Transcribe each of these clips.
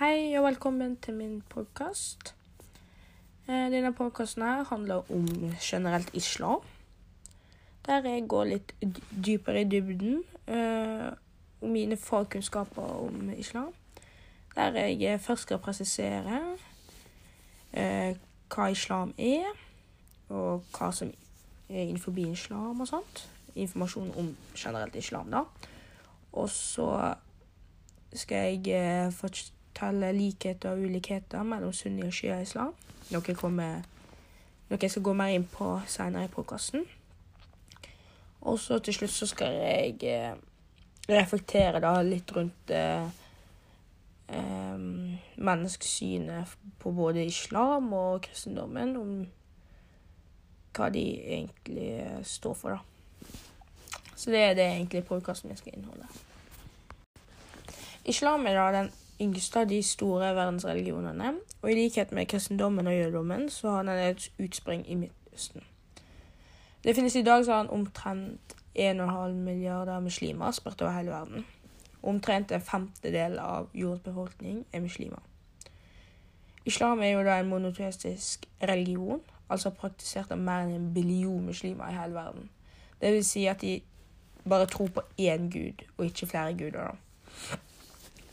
Hei og velkommen til min podkast. Denne podkasten handler om generelt islam. Der jeg går litt dypere i dybden uh, om mine fagkunnskaper om islam. Der jeg eh, først skal presisere uh, hva islam er, og hva som er innenfor islam og sånt. Informasjon om generelt islam, da. Og så skal jeg eh, fortelle likheter og ulikheter mellom sunni og shia-islam. Noe, jeg kommer, noe jeg skal gå mer inn på senere i podkasten. Og så til slutt så skal jeg eh, reflektere da litt rundt eh, menneskesynet på både islam og kristendommen. Om hva de egentlig eh, står for, da. Så det er det egentlig podkasten skal inneholde. Islam er da den yngste av de store verdensreligionene, og i likhet med kristendommen og jødedommen så har den et utspring i Midtøsten. Det finnes i dag sånn omtrent 1,5 milliarder muslimer spredt over hele verden. Omtrent en femtedel av jordens befolkning er muslimer. Islam er jo da en monoteistisk religion, altså praktisert av mer enn en billion muslimer i hele verden. Det vil si at de bare tror på én gud, og ikke flere guder. da.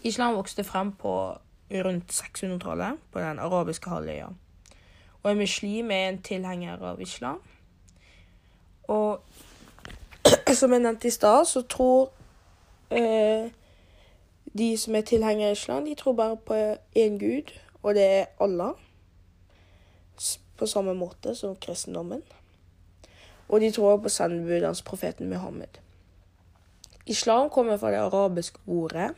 Islam vokste frem på rundt 600-tallet på den arabiske halvøya. Og en muslim er en tilhenger av islam. Og som jeg nevnte i stad, så tror eh, de som er tilhengere av islam, de tror bare på én gud, og det er Allah. På samme måte som kristendommen. Og de tror på sendebudens profeten Muhammed. Islam kommer fra det arabiske ordet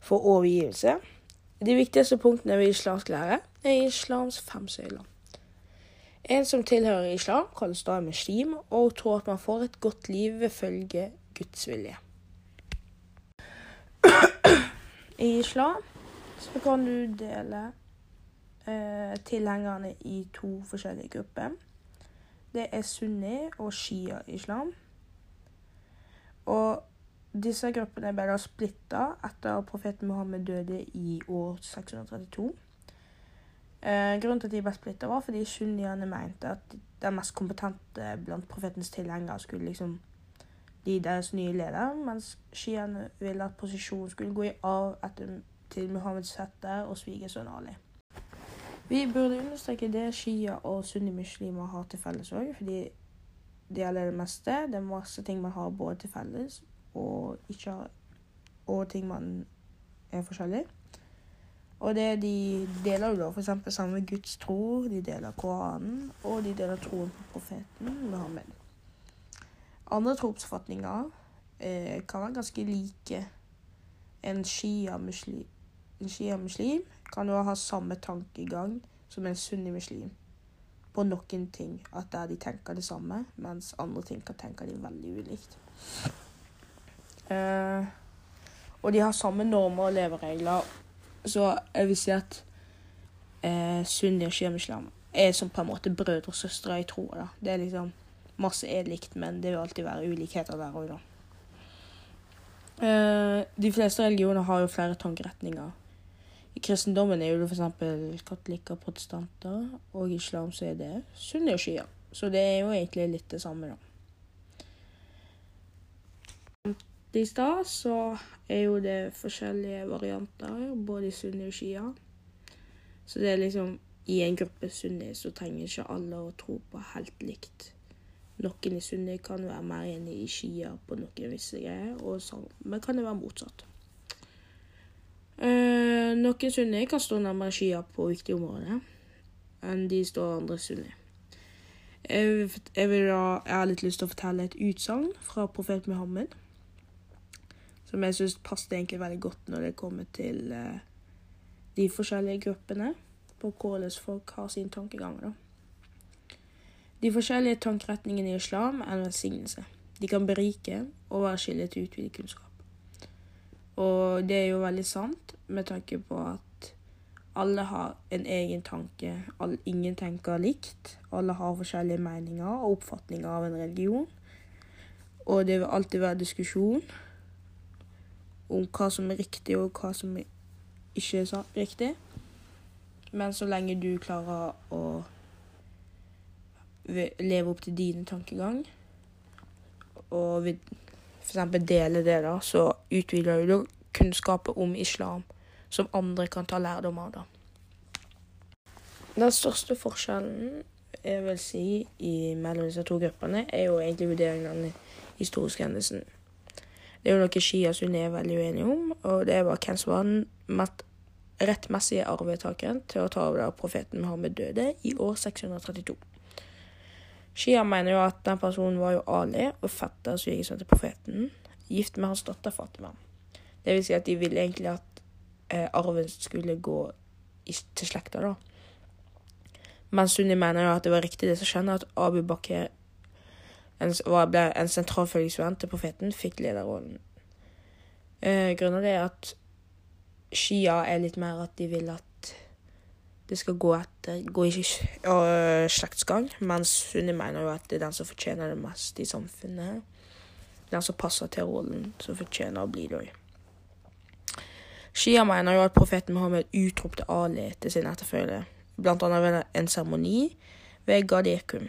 for overgivelse. De viktigste punktene ved islamsk lære er islams fem søyler. En som tilhører islam, kalles da muslim, og tror at man får et godt liv ved følge Guds vilje. I islam så kan du dele eh, tilhengerne i to forskjellige grupper. Det er sunni og shia-islam. Og disse gruppene ble da splitta etter at profeten Mohammed døde i år 632. Eh, grunnen til at de ble splitta, var fordi sunniene mente at den mest kompetente blant profetens tilhengere skulle liksom bli deres nye leder, mens sjiaene ville at posisjonen skulle gå i arv etter til Muhammeds fetter og svigersønn Ali. Vi burde understreke det shia og sunnimuslimer har til felles òg, fordi det gjelder det meste. Det er masse ting man har både til felles og, ikke, og ting man er forskjellig. Og det de deler jo da f.eks. samme Guds tro, de deler Koranen, og de deler troen på profeten Muhammed. Andre trosoppfatninger eh, kan være ganske like. En shia-muslim en shia-muslim kan jo ha samme tankegang som en sunni-muslim på noen ting. At der de tenker det samme, mens andre ting kan tenke de veldig ulikt. Eh, og de har samme normer og leveregler. Så jeg vil si at eh, sunni og shia-muslim er som på en måte brødre og søstre i troa. Det er liksom Masse er likt, men det vil alltid være ulikheter der òg, da. Eh, de fleste religioner har jo flere tankeretninger. I kristendommen er jo det f.eks. katolikker protestanter, og i islam så er det sunni og shia. Så det er jo egentlig litt det samme, da. I stad så er jo det forskjellige varianter, både i sunni og shia. Så det er liksom I en gruppe sunni så trenger ikke alle å tro på helt likt. Noen i sunni kan være mer enig i shia på noen visse greier, og samme kan det være motsatt. Eh, noen sunni kan stå nærmere shia på viktige områder enn de står andre sunni. Jeg, jeg, vil da, jeg har litt lyst til å fortelle et utsagn fra profet Muhammed som jeg syns passet egentlig veldig godt når det kommer til eh, de forskjellige gruppene, på hvordan folk har sin tankegang. Da. De forskjellige tankeretningene i islam er en velsignelse. De kan berike og være skillet til utvidet kunnskap. Og det er jo veldig sant med tanke på at alle har en egen tanke. Alle, ingen tenker likt. Alle har forskjellige meninger og oppfatninger av en religion. Og det vil alltid være diskusjon om hva som er riktig og hva som ikke så riktig. Men så lenge du klarer å leve opp til dine tankegang, og f.eks. dele det, da, så utvider du kunnskapet om islam som andre kan ta lærdom av. da. Den største forskjellen jeg vil si i mellom disse to gruppene, er jo egentlig vurderingen av den historiske hendelsen. Det er jo noe og Sunni er veldig uenige om, og det var hvem som var den rettmessige arvetakeren til å ta over da profeten Muhammed døde i år 632. Shia mener jo at den personen var jo Ali og fetter svigersønnen til profeten, gift med hans datter Fatima. Det vil si at de ville egentlig at eh, arven skulle gå i, til slekta, da. Men Sunni mener jo at det var riktig det som skjedde, at Abu Bakr en, ble en sentral følgesvenn til profeten, fikk lederrollen. Eh, grunnen er at Shia er litt mer at de vil at det skal gå etter gå i uh, slektsgang, mens Sunni mener jo at det er den som fortjener det mest i samfunnet. Den som passer til rollen, som fortjener å bli det òg. Shia mener jo at profeten Mohammed utropte Ali til sin etterfølger, annet ved en seremoni ved Gadekum.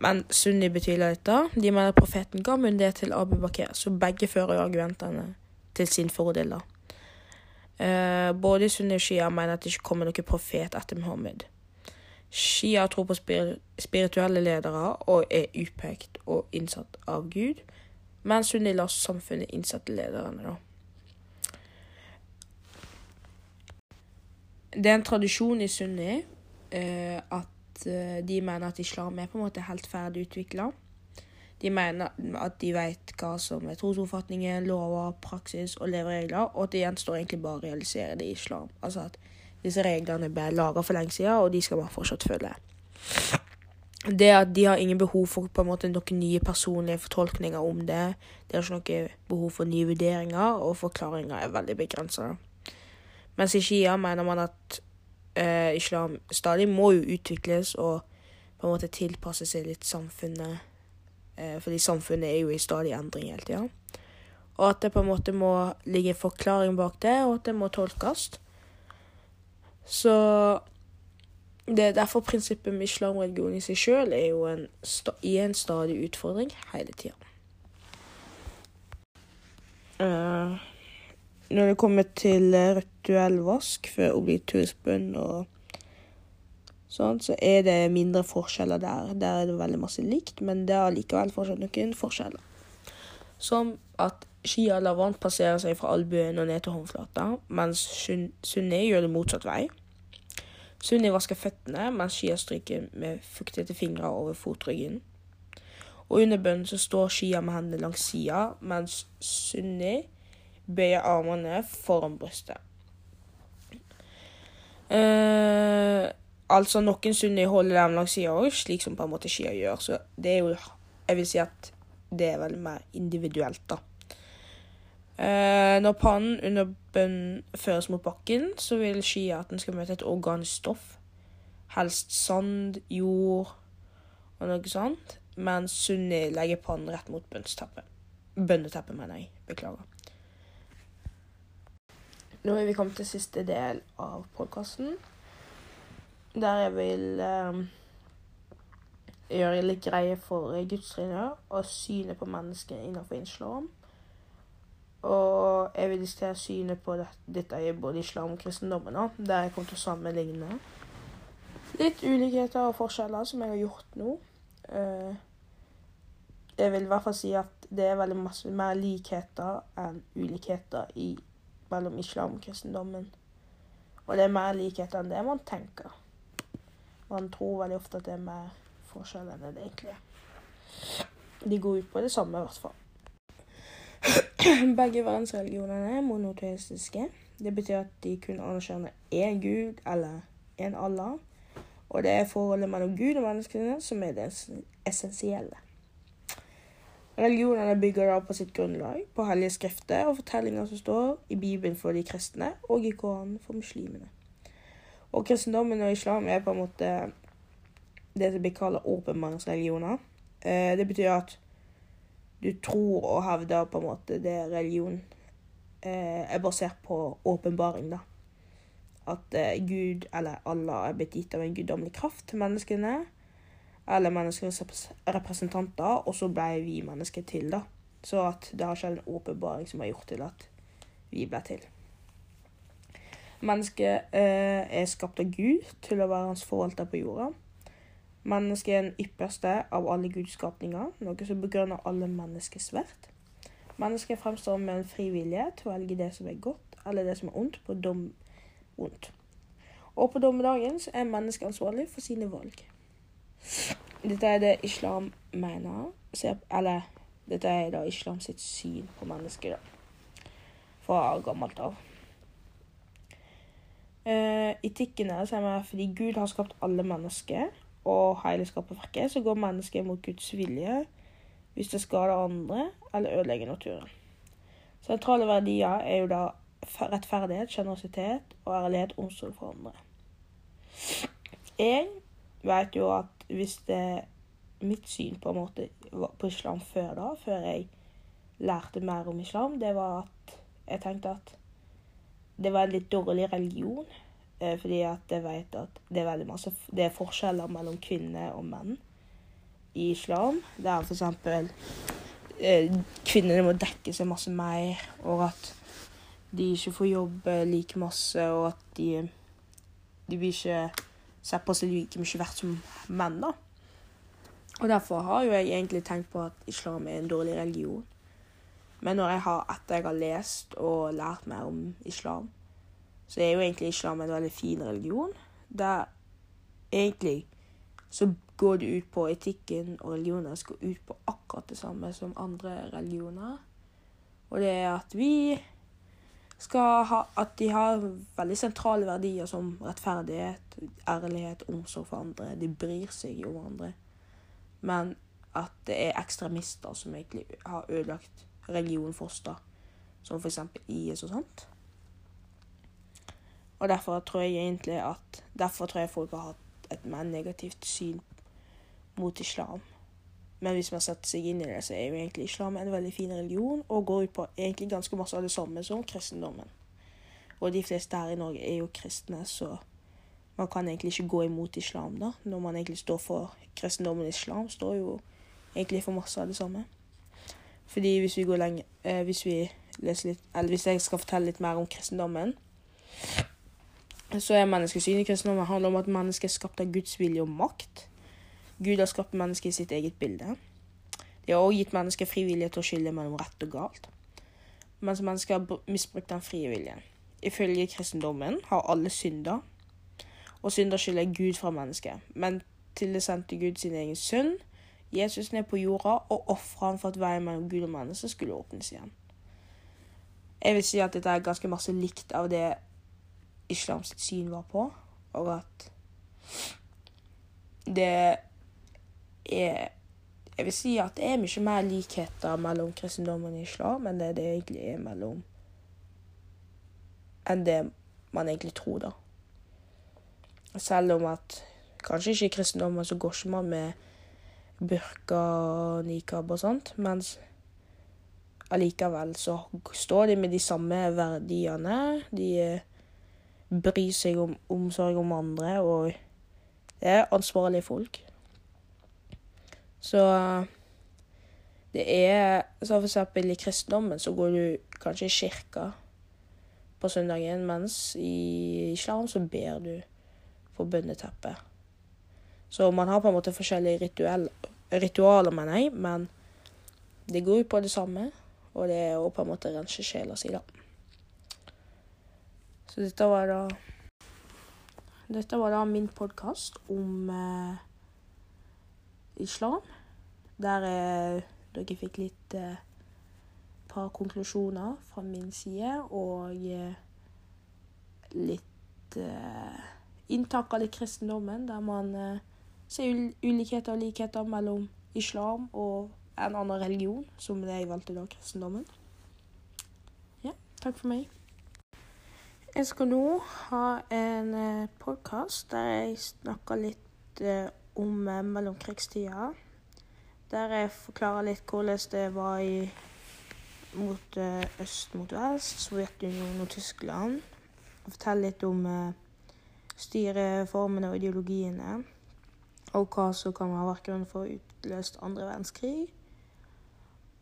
Men Sunni betviler dette. De mener profeten ga myndighet til Abu Bakr, så begge fører argumentene til sin fordel. da. Uh, både Sunni og Shia mener at det ikke kommer noen profet etter Muhammed. Shia tror på spir spirituelle ledere og er utpekt og innsatt av Gud, mens Sunni lar samfunnet innsette lederne. da. Det er en tradisjon i Sunni uh, at uh, de mener at islam er på en måte helt ferdig utvikla. De mener at de vet hva som er trosoppfatningen, lover, praksis og leveregler, og at det gjenstår egentlig bare å realisere det i islam. Altså at disse reglene ble laga for lenge siden, og de skal man fortsatt følge. Det at de har ingen behov for på en måte noen nye personlige fortolkninger om det, de har ikke noe behov for nye vurderinger, og forklaringer er veldig begrensa. Mens i Shia mener man at eh, islam stadig må jo utvikles og på en måte tilpasse seg litt samfunnet Eh, fordi samfunnet er jo i stadig endring hele tida. Og at det på en måte må ligge en forklaring bak det, og at det må tolkes. Så det er derfor prinsippet med islamreligion i seg sjøl er jo en, i en stadig utfordring hele tida. Uh, når det kommer til rituell vask før obligatorisk og Sånn, så er det mindre forskjeller der. Der er det veldig masse likt, men det er likevel fortsatt noen forskjeller. Som at Shia lar vann passere seg fra albuen og ned til håndflata, mens Sunni gjør det motsatt vei. Sunni vasker føttene, mens skia stryker med fuktete fingre over fotryggen. Og under bønnen så står skia med hendene langs sida, mens Sunni bøyer armene foran brystet. Uh, Altså, noen sunni holder dem langs sida òg, slik som på en måte Skia gjør. Så det er jo Jeg vil si at det er veldig mer individuelt, da. Eh, når pannen under bønn føres mot bakken, så vil Skia at den skal møte et organisk stoff. Helst sand, jord og noe sånt. Mens Sunni legger pannen rett mot bønnsteppet. Bønneteppet, mener jeg. Beklager. Nå er vi kommet til siste del av podkasten der jeg vil eh, gjøre litt greie for gudstrinnet og synet på mennesket innenfor islam. Og jeg vil diskutere synet på dette i både islam og kristendommen, da, der jeg kommer til å sammenligne litt ulikheter og forskjeller som jeg har gjort nå. Eh, jeg vil i hvert fall si at det er veldig masse mer likheter enn ulikheter i, mellom islam og kristendommen. Og det er mer likheter enn det man tenker. Man tror veldig ofte at det er mer forskjell enn det egentlig er. De går ut på det samme, i hvert fall. Begge verdensreligionene er monoteistiske. Det betyr at de kun anerkjenner én gud eller én Allah. Og det er forholdet mellom Gud og menneskene som er det essensielle. Religionene bygger da på sitt grunnlag på hellige skrifter og fortellinger som står i Bibelen for de kristne og i Koranen for muslimene. Og kristendommen og islam er på en måte det som blir kalt åpenbaringsreligioner. Eh, det betyr at du tror og hevder på en måte det religion eh, er basert på åpenbaring, da. At eh, Gud, eller Allah, er blitt gitt av en guddommelig kraft til menneskene. Eller menneskers representanter, og så ble vi mennesker til, da. Så at det har skjedd en åpenbaring som har gjort til at vi ble til. Mennesket eh, er skapt av Gud til å være hans forvalter på jorda. Mennesket er den ypperste av alle Guds skapninger, noe som begrunner alle menneskers verd. Mennesket fremstår med en fri vilje til å velge det som er godt, eller det som er ondt, på dom ondt. Og på dommedagen er mennesket ansvarlig for sine valg. Dette er det islam mener, eller dette er da islam sitt syn på mennesker, da. Fra gammelt av. Uh, etikken er fordi Gud har skapt alle mennesker, og hele skaperverket, så går mennesket mot Guds vilje hvis det skader andre eller ødelegger naturen. Sentrale verdier er jo da rettferdighet, sjenerøsitet og ærlighet, omsorg for andre. Jeg vet jo at hvis det Mitt syn på en måte på islam før da, før jeg lærte mer om islam, det var at jeg tenkte at det var en litt dårlig religion. Eh, fordi at jeg vet at det er veldig masse Det er forskjeller mellom kvinner og menn i islam. Det er f.eks. Eh, kvinnene må dekke seg masse mer, og at de ikke får jobbe like masse, og at de De blir ikke sett på seg like mye verdt som menn, da. Og derfor har jo jeg egentlig tenkt på at islam er en dårlig religion. Men når jeg har, etter jeg har lest og lært mer om islam, så er jo egentlig islam en veldig fin religion. Der egentlig så går det ut på etikken og religioner skal ut på akkurat det samme som andre religioner. Og det er at vi skal ha At de har veldig sentrale verdier som rettferdighet, ærlighet, omsorg for andre. De bryr seg om andre. Men at det er ekstremister som egentlig har ødelagt religionen da. Som f.eks. IS og sånt. Og derfor tror jeg egentlig at Derfor tror jeg folk har hatt et mer negativt syn mot islam. Men hvis man setter seg inn i det, så er jo egentlig islam en veldig fin religion og går ut på egentlig ganske masse av det samme som kristendommen. Og de fleste her i Norge er jo kristne, så man kan egentlig ikke gå imot islam, da. Når man egentlig står for kristendommen og islam, står jo egentlig for masse av det samme. Fordi hvis vi går lenge eh, Hvis vi leser litt Eller hvis jeg skal fortelle litt mer om kristendommen, så er menneskesyn i kristendommen handler om at mennesket er skapt av Guds vilje og makt. Gud har skapt mennesket i sitt eget bilde. De har også gitt mennesker frivillighet til å skille mellom rett og galt. Mens mennesker har misbrukt den frie viljen. Ifølge kristendommen har alle synder, og synder skylder Gud fra mennesket. Men til det sendte Gud sin egen sønn, Jesus, ned på jorda og ofra ham for at veien mellom Gud og menneske skulle åpnes igjen. Jeg vil si at dette er ganske masse likt av det islams syn var på, og at det er Jeg vil si at det er mye mer likheter mellom kristendommen og islam enn det det egentlig er mellom Enn det man egentlig tror, da. Selv om at kanskje ikke i kristendommen så går ikke man med burka og nikab og sånt, mens allikevel så står de med de samme verdiene. De bryr seg om omsorg om andre, og det er ansvarlige folk. Så det er Så for eksempel i kristendommen så går du kanskje i kirka på søndagen, mens i islam så ber du på bønneteppet. Så man har på en måte forskjellige ritual, ritualer, mener jeg, men det går jo på det samme, og det er å på en måte rense sjela si, da. Så dette var da Dette var da min podkast om eh, islam. Der eh, dere fikk litt eh, par konklusjoner fra min side og eh, litt eh, inntak av litt kristendommen, der man eh, ser ulikheter og likheter mellom islam og en annen religion, som det jeg valgte da, kristendommen. Ja, takk for meg. Jeg skal nå ha en eh, podkast der jeg snakker litt eh, om eh, mellomkrigstida. Der jeg forklarer litt hvordan det var i mot eh, øst mot vest, Sovjetunionen og Tyskland. Og fortelle litt om eh, styreformene og ideologiene. Og hva som kan ha vært grunnen for å utløse andre verdenskrig.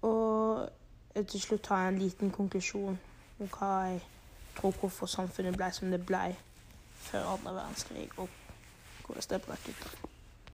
Og til slutt ha en liten konklusjon om hva jeg tror hvorfor samfunnet ble som det ble før andre verdenskrig, og hvordan det brøt ut.